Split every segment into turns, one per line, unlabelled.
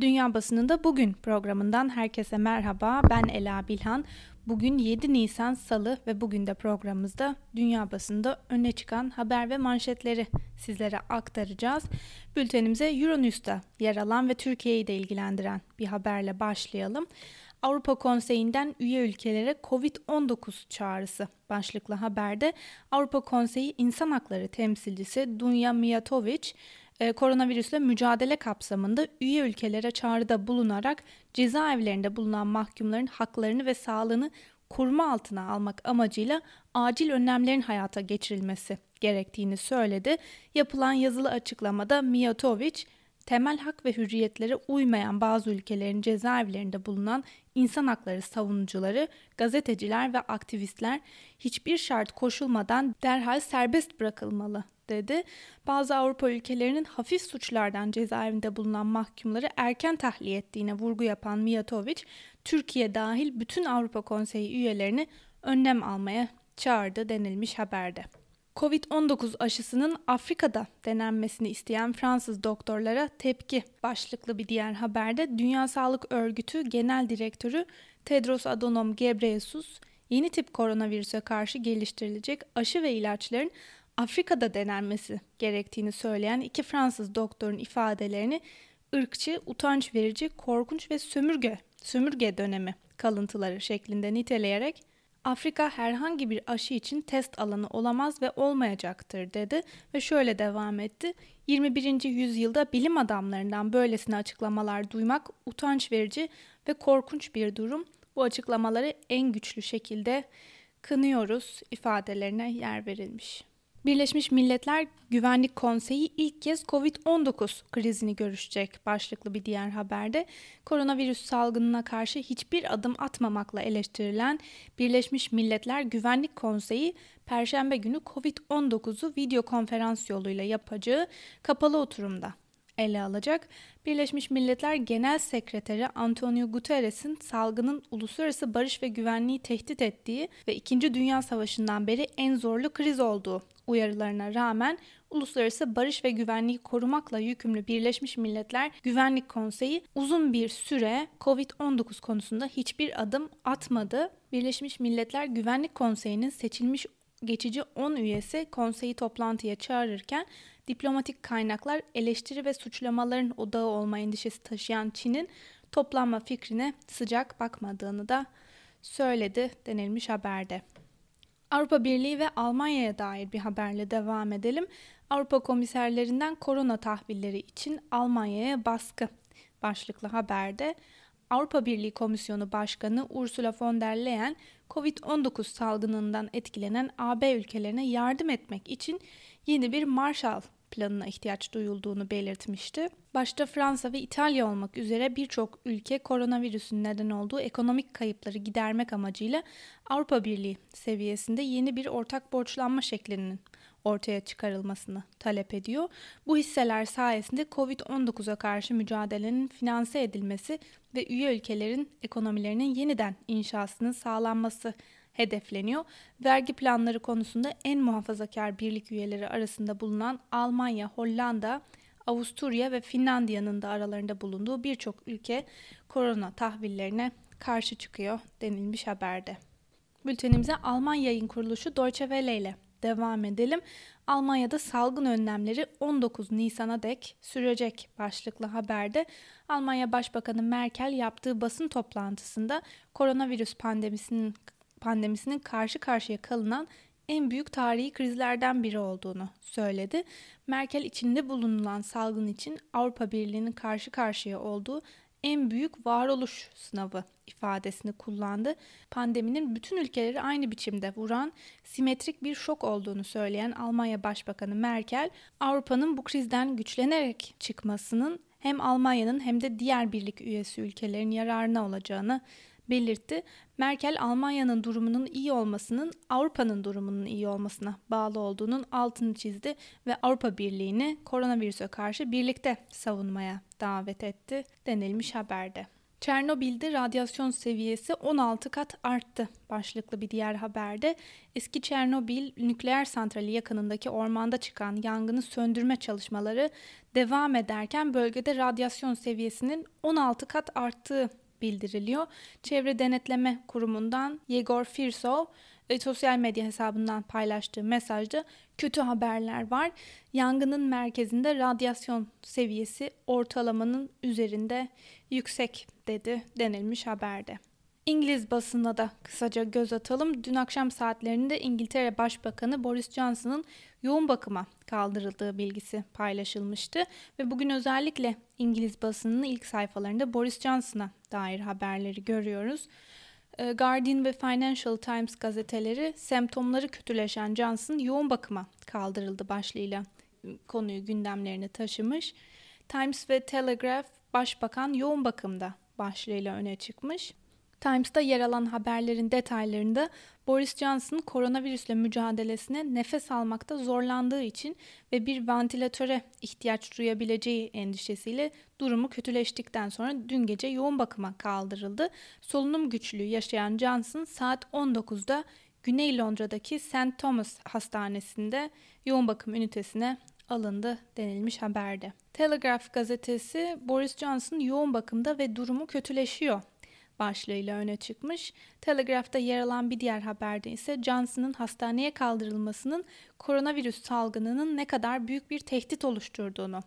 Dünya Basınında Bugün programından herkese merhaba. Ben Ela Bilhan. Bugün 7 Nisan Salı ve bugün de programımızda dünya basında öne çıkan haber ve manşetleri sizlere aktaracağız. Bültenimize Euronews'ta yer alan ve Türkiye'yi de ilgilendiren bir haberle başlayalım. Avrupa Konseyi'nden üye ülkelere COVID-19 çağrısı başlıklı haberde Avrupa Konseyi İnsan Hakları Temsilcisi Dunja Mijatovic e, koronavirüsle mücadele kapsamında üye ülkelere çağrıda bulunarak cezaevlerinde bulunan mahkumların haklarını ve sağlığını kurma altına almak amacıyla acil önlemlerin hayata geçirilmesi gerektiğini söyledi. Yapılan yazılı açıklamada Mijatovic, temel hak ve hürriyetlere uymayan bazı ülkelerin cezaevlerinde bulunan insan hakları savunucuları, gazeteciler ve aktivistler hiçbir şart koşulmadan derhal serbest bırakılmalı dedi. Bazı Avrupa ülkelerinin hafif suçlardan cezaevinde bulunan mahkumları erken tahliye ettiğine vurgu yapan Mijatovic, Türkiye dahil bütün Avrupa Konseyi üyelerini önlem almaya çağırdı denilmiş haberde. Covid-19 aşısının Afrika'da denenmesini isteyen Fransız doktorlara tepki başlıklı bir diğer haberde Dünya Sağlık Örgütü Genel Direktörü Tedros Adhanom Ghebreyesus yeni tip koronavirüse karşı geliştirilecek aşı ve ilaçların Afrika'da denenmesi gerektiğini söyleyen iki Fransız doktorun ifadelerini ırkçı, utanç verici, korkunç ve sömürge, sömürge dönemi kalıntıları şeklinde niteleyerek Afrika herhangi bir aşı için test alanı olamaz ve olmayacaktır dedi ve şöyle devam etti. 21. yüzyılda bilim adamlarından böylesine açıklamalar duymak utanç verici ve korkunç bir durum. Bu açıklamaları en güçlü şekilde kınıyoruz ifadelerine yer verilmiş. Birleşmiş Milletler Güvenlik Konseyi ilk kez COVID-19 krizini görüşecek başlıklı bir diğer haberde. Koronavirüs salgınına karşı hiçbir adım atmamakla eleştirilen Birleşmiş Milletler Güvenlik Konseyi Perşembe günü COVID-19'u video konferans yoluyla yapacağı kapalı oturumda ele alacak. Birleşmiş Milletler Genel Sekreteri Antonio Guterres'in salgının uluslararası barış ve güvenliği tehdit ettiği ve 2. Dünya Savaşı'ndan beri en zorlu kriz olduğu uyarılarına rağmen uluslararası barış ve güvenliği korumakla yükümlü Birleşmiş Milletler Güvenlik Konseyi uzun bir süre COVID-19 konusunda hiçbir adım atmadı. Birleşmiş Milletler Güvenlik Konseyi'nin seçilmiş geçici 10 üyesi konseyi toplantıya çağırırken diplomatik kaynaklar eleştiri ve suçlamaların odağı olma endişesi taşıyan Çin'in toplanma fikrine sıcak bakmadığını da söyledi denilmiş haberde. Avrupa Birliği ve Almanya'ya dair bir haberle devam edelim. Avrupa komiserlerinden korona tahvilleri için Almanya'ya baskı başlıklı haberde Avrupa Birliği Komisyonu Başkanı Ursula von der Leyen, COVID-19 salgınından etkilenen AB ülkelerine yardım etmek için yeni bir Marshall planına ihtiyaç duyulduğunu belirtmişti. Başta Fransa ve İtalya olmak üzere birçok ülke koronavirüsün neden olduğu ekonomik kayıpları gidermek amacıyla Avrupa Birliği seviyesinde yeni bir ortak borçlanma şeklinin ortaya çıkarılmasını talep ediyor. Bu hisseler sayesinde COVID-19'a karşı mücadelenin finanse edilmesi ve üye ülkelerin ekonomilerinin yeniden inşasının sağlanması hedefleniyor. Vergi planları konusunda en muhafazakar birlik üyeleri arasında bulunan Almanya, Hollanda, Avusturya ve Finlandiya'nın da aralarında bulunduğu birçok ülke korona tahvillerine karşı çıkıyor denilmiş haberde. Bültenimize Alman yayın kuruluşu Deutsche Welle ile devam edelim. Almanya'da salgın önlemleri 19 Nisan'a dek sürecek başlıklı haberde Almanya Başbakanı Merkel yaptığı basın toplantısında koronavirüs pandemisinin pandemisinin karşı karşıya kalınan en büyük tarihi krizlerden biri olduğunu söyledi. Merkel içinde bulunulan salgın için Avrupa Birliği'nin karşı karşıya olduğu en büyük varoluş sınavı ifadesini kullandı. Pandeminin bütün ülkeleri aynı biçimde vuran simetrik bir şok olduğunu söyleyen Almanya Başbakanı Merkel, Avrupa'nın bu krizden güçlenerek çıkmasının hem Almanya'nın hem de diğer birlik üyesi ülkelerin yararına olacağını belirtti. Merkel Almanya'nın durumunun iyi olmasının Avrupa'nın durumunun iyi olmasına bağlı olduğunun altını çizdi ve Avrupa Birliği'ni koronavirüse karşı birlikte savunmaya davet etti denilmiş haberde. Çernobil'de radyasyon seviyesi 16 kat arttı. Başlıklı bir diğer haberde eski Çernobil nükleer santrali yakınındaki ormanda çıkan yangını söndürme çalışmaları devam ederken bölgede radyasyon seviyesinin 16 kat arttığı bildiriliyor. Çevre Denetleme Kurumu'ndan Yegor Firsov e, sosyal medya hesabından paylaştığı mesajda kötü haberler var. Yangının merkezinde radyasyon seviyesi ortalamanın üzerinde yüksek dedi denilmiş haberde. İngiliz basına da kısaca göz atalım. Dün akşam saatlerinde İngiltere Başbakanı Boris Johnson'ın yoğun bakıma kaldırıldığı bilgisi paylaşılmıştı ve bugün özellikle İngiliz basınının ilk sayfalarında Boris Johnson'a dair haberleri görüyoruz. Ee, Guardian ve Financial Times gazeteleri semptomları kötüleşen Johnson yoğun bakıma kaldırıldı başlığıyla konuyu gündemlerine taşımış. Times ve Telegraph Başbakan yoğun bakımda başlığıyla öne çıkmış. Times'ta yer alan haberlerin detaylarında Boris Johnson koronavirüsle mücadelesine nefes almakta zorlandığı için ve bir ventilatöre ihtiyaç duyabileceği endişesiyle durumu kötüleştikten sonra dün gece yoğun bakıma kaldırıldı. Solunum güçlüğü yaşayan Johnson saat 19'da Güney Londra'daki St. Thomas Hastanesi'nde yoğun bakım ünitesine alındı denilmiş haberde. Telegraph gazetesi Boris Johnson yoğun bakımda ve durumu kötüleşiyor başlığıyla öne çıkmış. Telegraph'ta yer alan bir diğer haberde ise Johnson'ın hastaneye kaldırılmasının koronavirüs salgınının ne kadar büyük bir tehdit oluşturduğunu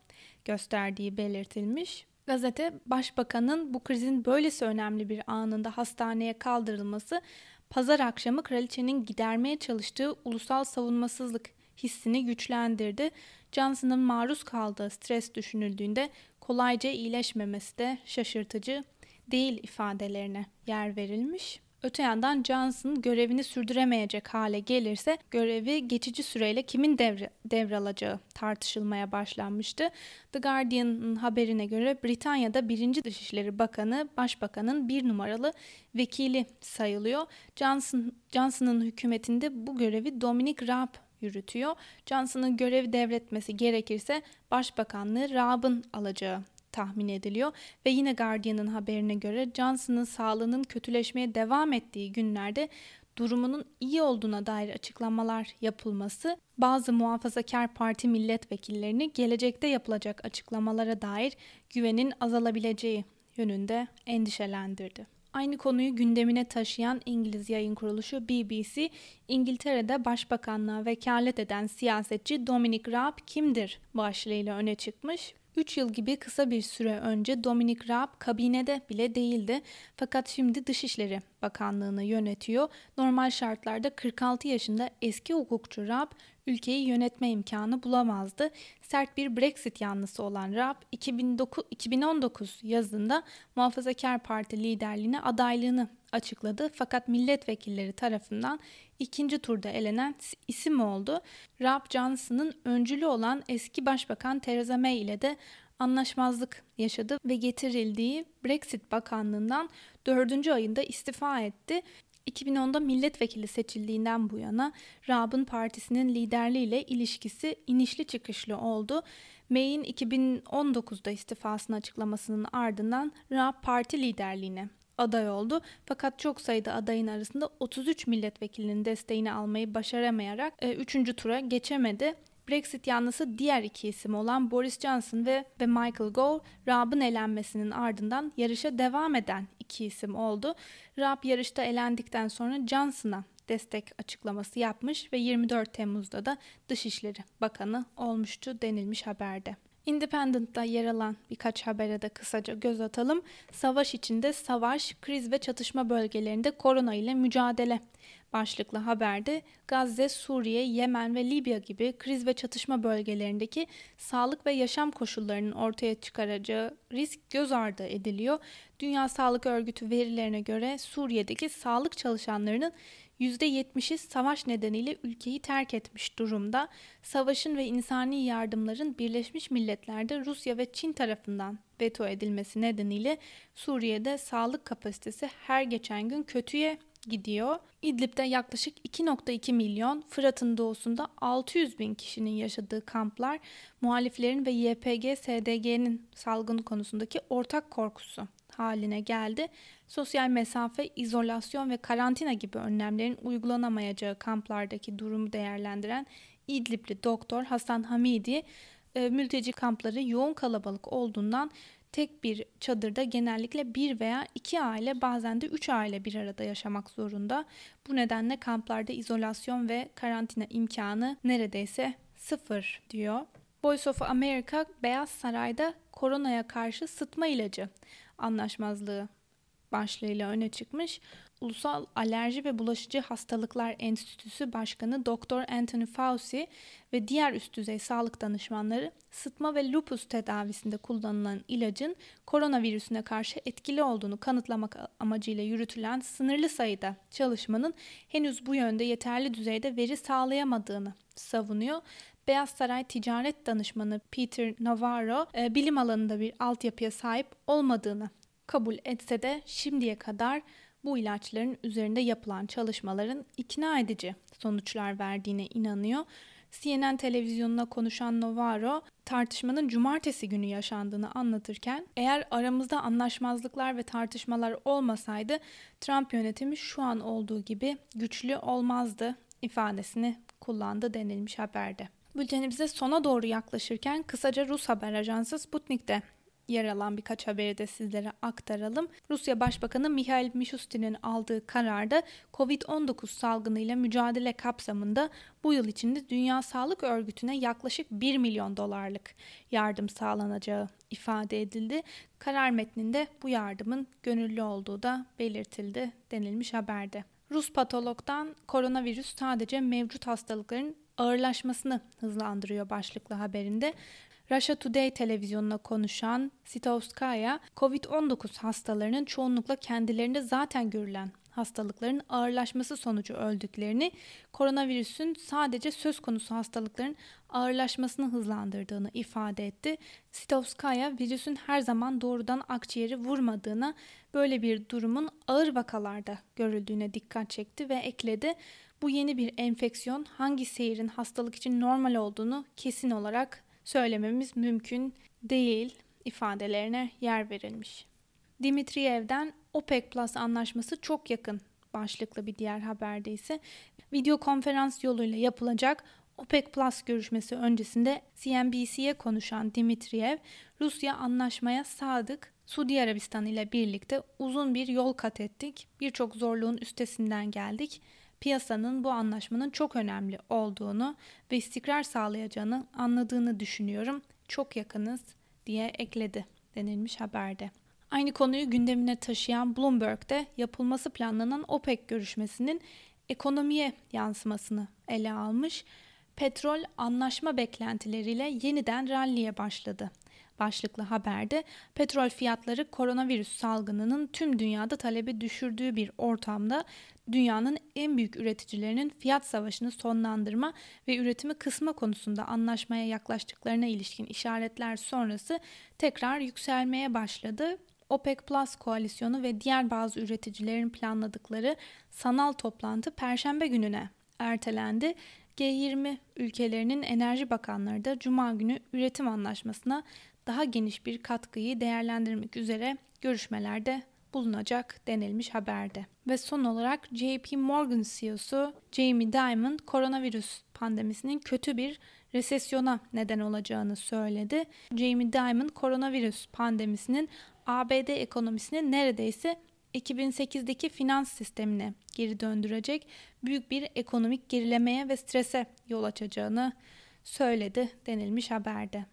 gösterdiği belirtilmiş. Gazete, Başbakanın bu krizin böylesi önemli bir anında hastaneye kaldırılması, pazar akşamı kraliçenin gidermeye çalıştığı ulusal savunmasızlık hissini güçlendirdi. Johnson'ın maruz kaldığı stres düşünüldüğünde kolayca iyileşmemesi de şaşırtıcı değil ifadelerine yer verilmiş. Öte yandan Johnson görevini sürdüremeyecek hale gelirse görevi geçici süreyle kimin devre, devralacağı tartışılmaya başlanmıştı. The Guardian'ın haberine göre Britanya'da birinci Dışişleri Bakanı Başbakanın bir numaralı vekili sayılıyor. Johnson Johnson'ın hükümetinde bu görevi Dominic Raab yürütüyor. Johnson'ın görev devretmesi gerekirse başbakanlığı Raab'ın alacağı tahmin ediliyor ve yine Guardian'ın haberine göre Johnson'ın sağlığının kötüleşmeye devam ettiği günlerde durumunun iyi olduğuna dair açıklamalar yapılması bazı muhafazakar parti milletvekillerini gelecekte yapılacak açıklamalara dair güvenin azalabileceği yönünde endişelendirdi. Aynı konuyu gündemine taşıyan İngiliz yayın kuruluşu BBC, İngiltere'de başbakanlığa vekalet eden siyasetçi Dominic Raab kimdir başlığıyla öne çıkmış 3 yıl gibi kısa bir süre önce Dominic Raab kabinede bile değildi. Fakat şimdi Dışişleri Bakanlığı'nı yönetiyor. Normal şartlarda 46 yaşında eski hukukçu Raab ülkeyi yönetme imkanı bulamazdı. Sert bir Brexit yanlısı olan 2009, 2019 yazında Muhafazakar Parti liderliğine adaylığını açıkladı fakat milletvekilleri tarafından ikinci turda elenen isim oldu. Raab Johnson'ın öncülü olan eski başbakan Theresa May ile de anlaşmazlık yaşadı ve getirildiği Brexit Bakanlığından 4. ayında istifa etti. 2010'da milletvekili seçildiğinden bu yana Raab'ın partisinin liderliğiyle ilişkisi inişli çıkışlı oldu. May'in 2019'da istifasını açıklamasının ardından Raab parti liderliğine aday oldu. Fakat çok sayıda adayın arasında 33 milletvekilinin desteğini almayı başaramayarak 3. E, tura geçemedi. Brexit yanlısı diğer iki isim olan Boris Johnson ve, ve Michael Gove, Raab'ın elenmesinin ardından yarışa devam eden iki isim oldu. Raab yarışta elendikten sonra Johnson'a destek açıklaması yapmış ve 24 Temmuz'da da Dışişleri Bakanı olmuştu denilmiş haberde. Independent'ta yer alan birkaç habere de kısaca göz atalım. Savaş içinde savaş, kriz ve çatışma bölgelerinde korona ile mücadele başlıklı haberde Gazze, Suriye, Yemen ve Libya gibi kriz ve çatışma bölgelerindeki sağlık ve yaşam koşullarının ortaya çıkaracağı risk göz ardı ediliyor. Dünya Sağlık Örgütü verilerine göre Suriye'deki sağlık çalışanlarının %70'i savaş nedeniyle ülkeyi terk etmiş durumda. Savaşın ve insani yardımların Birleşmiş Milletler'de Rusya ve Çin tarafından veto edilmesi nedeniyle Suriye'de sağlık kapasitesi her geçen gün kötüye gidiyor. İdlib'de yaklaşık 2.2 milyon, Fırat'ın doğusunda 600 bin kişinin yaşadığı kamplar muhaliflerin ve YPG-SDG'nin salgın konusundaki ortak korkusu haline geldi. Sosyal mesafe, izolasyon ve karantina gibi önlemlerin uygulanamayacağı kamplardaki durumu değerlendiren İdlibli doktor Hasan Hamidi, e, mülteci kampları yoğun kalabalık olduğundan tek bir çadırda genellikle bir veya iki aile bazen de üç aile bir arada yaşamak zorunda. Bu nedenle kamplarda izolasyon ve karantina imkanı neredeyse sıfır diyor. Voice of America Beyaz Saray'da koronaya karşı sıtma ilacı anlaşmazlığı başlığıyla öne çıkmış. Ulusal Alerji ve Bulaşıcı Hastalıklar Enstitüsü Başkanı Dr. Anthony Fauci ve diğer üst düzey sağlık danışmanları sıtma ve lupus tedavisinde kullanılan ilacın koronavirüsüne karşı etkili olduğunu kanıtlamak amacıyla yürütülen sınırlı sayıda çalışmanın henüz bu yönde yeterli düzeyde veri sağlayamadığını savunuyor. Beyaz Saray Ticaret Danışmanı Peter Navarro e, bilim alanında bir altyapıya sahip olmadığını kabul etse de şimdiye kadar bu ilaçların üzerinde yapılan çalışmaların ikna edici sonuçlar verdiğine inanıyor. CNN televizyonuna konuşan Novaro tartışmanın cumartesi günü yaşandığını anlatırken eğer aramızda anlaşmazlıklar ve tartışmalar olmasaydı Trump yönetimi şu an olduğu gibi güçlü olmazdı ifadesini kullandı denilmiş haberde. Bültenimize sona doğru yaklaşırken kısaca Rus haber ajansı Sputnik'te yer alan birkaç haberi de sizlere aktaralım. Rusya Başbakanı Mikhail Mishustin'in aldığı kararda COVID-19 salgınıyla mücadele kapsamında bu yıl içinde Dünya Sağlık Örgütü'ne yaklaşık 1 milyon dolarlık yardım sağlanacağı ifade edildi. Karar metninde bu yardımın gönüllü olduğu da belirtildi denilmiş haberde. Rus patologdan koronavirüs sadece mevcut hastalıkların ağırlaşmasını hızlandırıyor başlıklı haberinde. Russia Today televizyonuna konuşan Sitovskaya, COVID-19 hastalarının çoğunlukla kendilerinde zaten görülen hastalıkların ağırlaşması sonucu öldüklerini, koronavirüsün sadece söz konusu hastalıkların ağırlaşmasını hızlandırdığını ifade etti. Sitovskaya, virüsün her zaman doğrudan akciğeri vurmadığına, böyle bir durumun ağır vakalarda görüldüğüne dikkat çekti ve ekledi. Bu yeni bir enfeksiyon hangi seyirin hastalık için normal olduğunu kesin olarak söylememiz mümkün değil ifadelerine yer verilmiş. Dimitriyev'den OPEC Plus anlaşması çok yakın başlıklı bir diğer haberde ise video konferans yoluyla yapılacak OPEC Plus görüşmesi öncesinde CNBC'ye konuşan Dimitriyev, Rusya anlaşmaya sadık, Suudi Arabistan ile birlikte uzun bir yol kat ettik, birçok zorluğun üstesinden geldik, piyasanın bu anlaşmanın çok önemli olduğunu ve istikrar sağlayacağını anladığını düşünüyorum. Çok yakınız diye ekledi denilmiş haberde. Aynı konuyu gündemine taşıyan Bloomberg'de yapılması planlanan OPEC görüşmesinin ekonomiye yansımasını ele almış. Petrol anlaşma beklentileriyle yeniden ralliye başladı. Başlıklı haberde petrol fiyatları koronavirüs salgınının tüm dünyada talebi düşürdüğü bir ortamda dünyanın en büyük üreticilerinin fiyat savaşını sonlandırma ve üretimi kısma konusunda anlaşmaya yaklaştıklarına ilişkin işaretler sonrası tekrar yükselmeye başladı. OPEC Plus koalisyonu ve diğer bazı üreticilerin planladıkları sanal toplantı perşembe gününe ertelendi. G20 ülkelerinin enerji bakanları da cuma günü üretim anlaşmasına daha geniş bir katkıyı değerlendirmek üzere görüşmelerde bulunacak denilmiş haberde. Ve son olarak JP Morgan CEO'su Jamie Dimon koronavirüs pandemisinin kötü bir resesyona neden olacağını söyledi. Jamie Dimon koronavirüs pandemisinin ABD ekonomisini neredeyse 2008'deki finans sistemine geri döndürecek büyük bir ekonomik gerilemeye ve strese yol açacağını söyledi denilmiş haberde.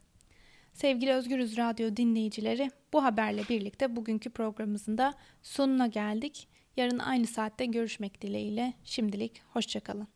Sevgili Özgürüz Radyo dinleyicileri bu haberle birlikte bugünkü programımızın da sonuna geldik. Yarın aynı saatte görüşmek dileğiyle şimdilik hoşçakalın.